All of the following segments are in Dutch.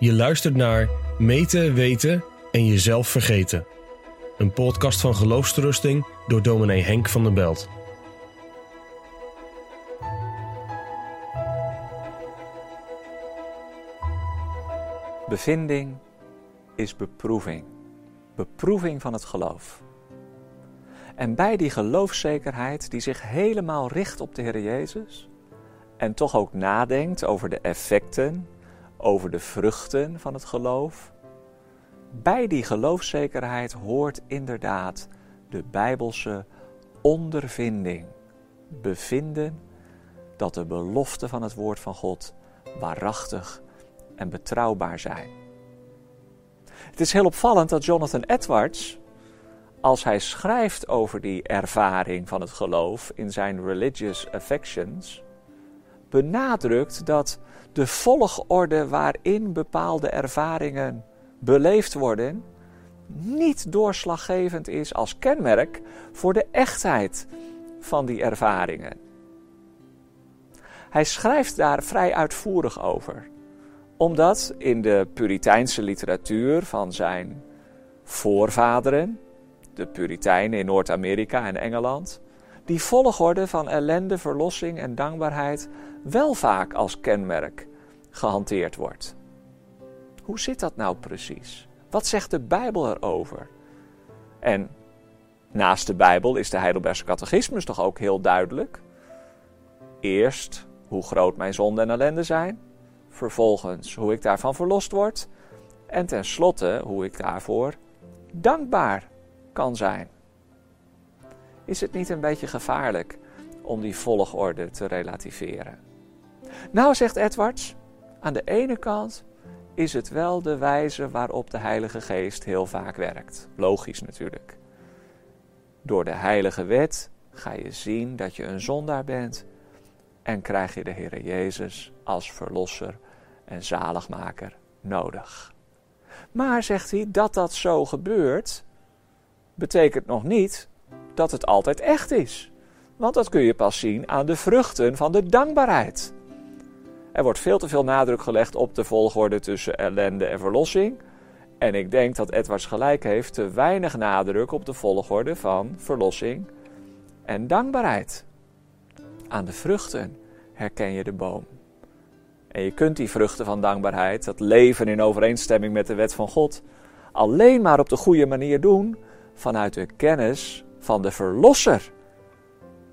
Je luistert naar Meten, Weten en Jezelf Vergeten. Een podcast van geloofsterusting door dominee Henk van den Belt. Bevinding is beproeving. Beproeving van het geloof. En bij die geloofszekerheid die zich helemaal richt op de Heer Jezus en toch ook nadenkt over de effecten, over de vruchten van het geloof. Bij die geloofszekerheid hoort inderdaad de bijbelse ondervinding. Bevinden dat de beloften van het woord van God waarachtig en betrouwbaar zijn. Het is heel opvallend dat Jonathan Edwards, als hij schrijft over die ervaring van het geloof in zijn Religious Affections, benadrukt dat de volgorde waarin bepaalde ervaringen beleefd worden, niet doorslaggevend is als kenmerk voor de echtheid van die ervaringen. Hij schrijft daar vrij uitvoerig over, omdat in de Puriteinse literatuur van zijn voorvaderen, de Puritijnen in Noord-Amerika en Engeland, die volgorde van ellende, verlossing en dankbaarheid wel vaak als kenmerk gehanteerd wordt. Hoe zit dat nou precies? Wat zegt de Bijbel erover? En naast de Bijbel is de Heidelbergse catechismus toch ook heel duidelijk. Eerst hoe groot mijn zonde en ellende zijn, vervolgens hoe ik daarvan verlost word en tenslotte hoe ik daarvoor dankbaar kan zijn. Is het niet een beetje gevaarlijk om die volgorde te relativeren? Nou, zegt Edwards, aan de ene kant is het wel de wijze waarop de Heilige Geest heel vaak werkt. Logisch natuurlijk. Door de Heilige Wet ga je zien dat je een zondaar bent en krijg je de Heer Jezus als verlosser en zaligmaker nodig. Maar, zegt hij, dat dat zo gebeurt, betekent nog niet dat het altijd echt is. Want dat kun je pas zien aan de vruchten van de dankbaarheid. Er wordt veel te veel nadruk gelegd op de volgorde tussen ellende en verlossing. En ik denk dat Edwards gelijk heeft, te weinig nadruk op de volgorde van verlossing en dankbaarheid. Aan de vruchten herken je de boom. En je kunt die vruchten van dankbaarheid, dat leven in overeenstemming met de wet van God, alleen maar op de goede manier doen vanuit de kennis van de Verlosser.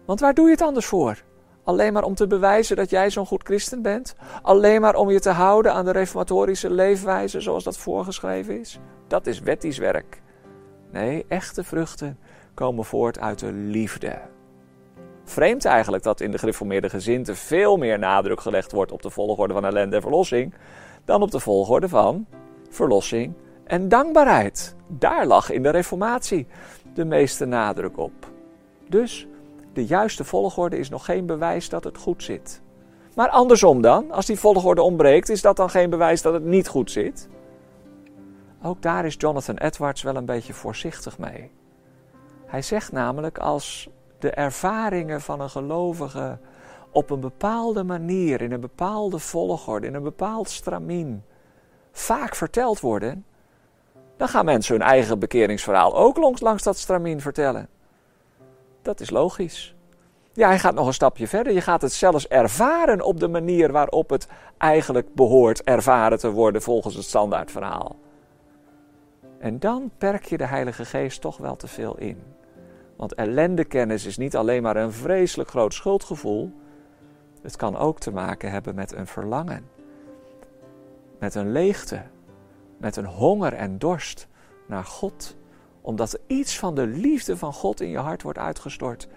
Want waar doe je het anders voor? Alleen maar om te bewijzen dat jij zo'n goed christen bent? Alleen maar om je te houden aan de reformatorische leefwijze zoals dat voorgeschreven is? Dat is wettisch werk. Nee, echte vruchten komen voort uit de liefde. Vreemd eigenlijk dat in de gereformeerde gezinten veel meer nadruk gelegd wordt op de volgorde van ellende en verlossing dan op de volgorde van verlossing en dankbaarheid. Daar lag in de reformatie de meeste nadruk op. Dus de juiste volgorde is nog geen bewijs dat het goed zit. Maar andersom dan, als die volgorde ontbreekt, is dat dan geen bewijs dat het niet goed zit? Ook daar is Jonathan Edwards wel een beetje voorzichtig mee. Hij zegt namelijk als de ervaringen van een gelovige op een bepaalde manier, in een bepaalde volgorde, in een bepaald stramien, vaak verteld worden, dan gaan mensen hun eigen bekeringsverhaal ook langs, langs dat stramien vertellen. Dat is logisch. Ja, hij gaat nog een stapje verder. Je gaat het zelfs ervaren op de manier waarop het eigenlijk behoort ervaren te worden volgens het standaardverhaal. En dan perk je de Heilige Geest toch wel te veel in. Want ellendekennis is niet alleen maar een vreselijk groot schuldgevoel. Het kan ook te maken hebben met een verlangen. Met een leegte. Met een honger en dorst naar God omdat er iets van de liefde van God in je hart wordt uitgestort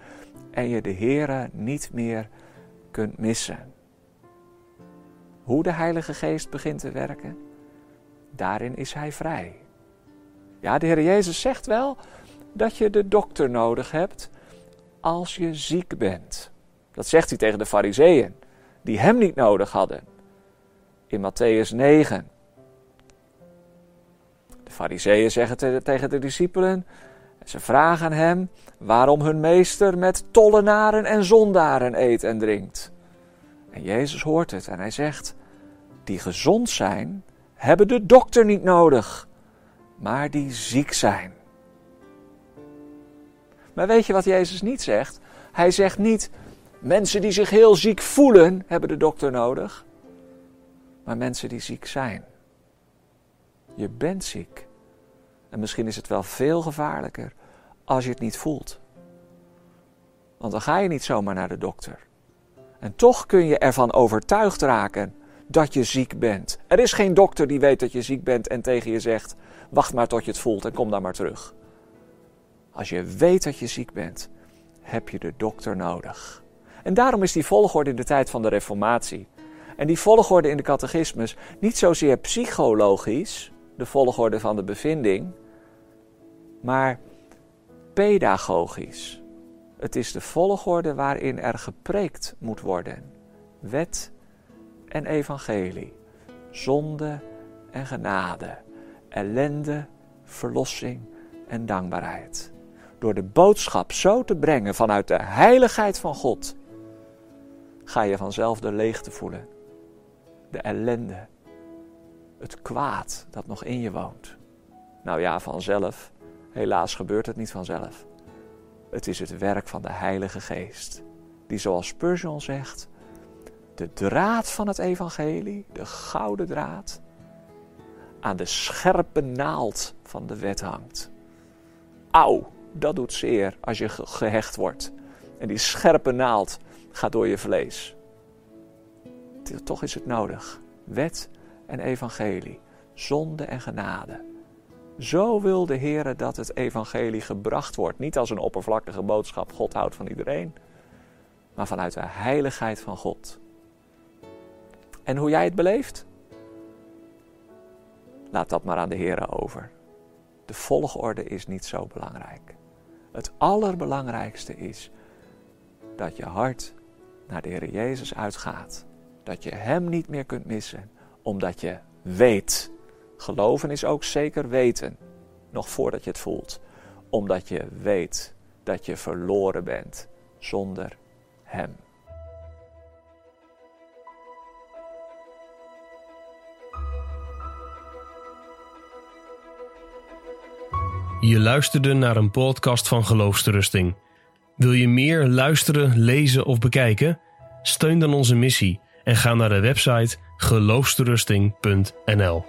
en je de Here niet meer kunt missen. Hoe de Heilige Geest begint te werken, daarin is Hij vrij. Ja, de Heer Jezus zegt wel dat je de dokter nodig hebt als je ziek bent. Dat zegt hij tegen de Fariseeën, die Hem niet nodig hadden. In Matthäus 9. De fariseeën zeggen tegen de discipelen, ze vragen hem waarom hun meester met tollenaren en zondaren eet en drinkt. En Jezus hoort het en hij zegt, die gezond zijn, hebben de dokter niet nodig, maar die ziek zijn. Maar weet je wat Jezus niet zegt? Hij zegt niet: mensen die zich heel ziek voelen, hebben de dokter nodig, maar mensen die ziek zijn. Je bent ziek. En misschien is het wel veel gevaarlijker als je het niet voelt. Want dan ga je niet zomaar naar de dokter. En toch kun je ervan overtuigd raken dat je ziek bent. Er is geen dokter die weet dat je ziek bent en tegen je zegt: wacht maar tot je het voelt en kom dan maar terug. Als je weet dat je ziek bent, heb je de dokter nodig. En daarom is die volgorde in de tijd van de Reformatie en die volgorde in de catechismus niet zozeer psychologisch, de volgorde van de bevinding, maar pedagogisch. Het is de volgorde waarin er gepreekt moet worden. Wet en evangelie, zonde en genade, ellende, verlossing en dankbaarheid. Door de boodschap zo te brengen vanuit de heiligheid van God, ga je vanzelf de leegte voelen, de ellende, het kwaad dat nog in je woont. Nou ja, vanzelf. Helaas gebeurt het niet vanzelf. Het is het werk van de Heilige Geest, die zoals Spurgeon zegt, de draad van het evangelie, de gouden draad, aan de scherpe naald van de wet hangt. Auw, dat doet zeer als je gehecht wordt. En die scherpe naald gaat door je vlees. Toch is het nodig. Wet en evangelie, zonde en genade. Zo wil de Heer dat het evangelie gebracht wordt. Niet als een oppervlakkige boodschap, God houdt van iedereen. Maar vanuit de heiligheid van God. En hoe jij het beleeft? Laat dat maar aan de Heer over. De volgorde is niet zo belangrijk. Het allerbelangrijkste is dat je hart naar de Heer Jezus uitgaat. Dat je Hem niet meer kunt missen, omdat je weet. Geloven is ook zeker weten, nog voordat je het voelt. Omdat je weet dat je verloren bent zonder Hem. Je luisterde naar een podcast van Geloofsterusting. Wil je meer luisteren, lezen of bekijken? Steun dan onze missie en ga naar de website geloofsterusting.nl.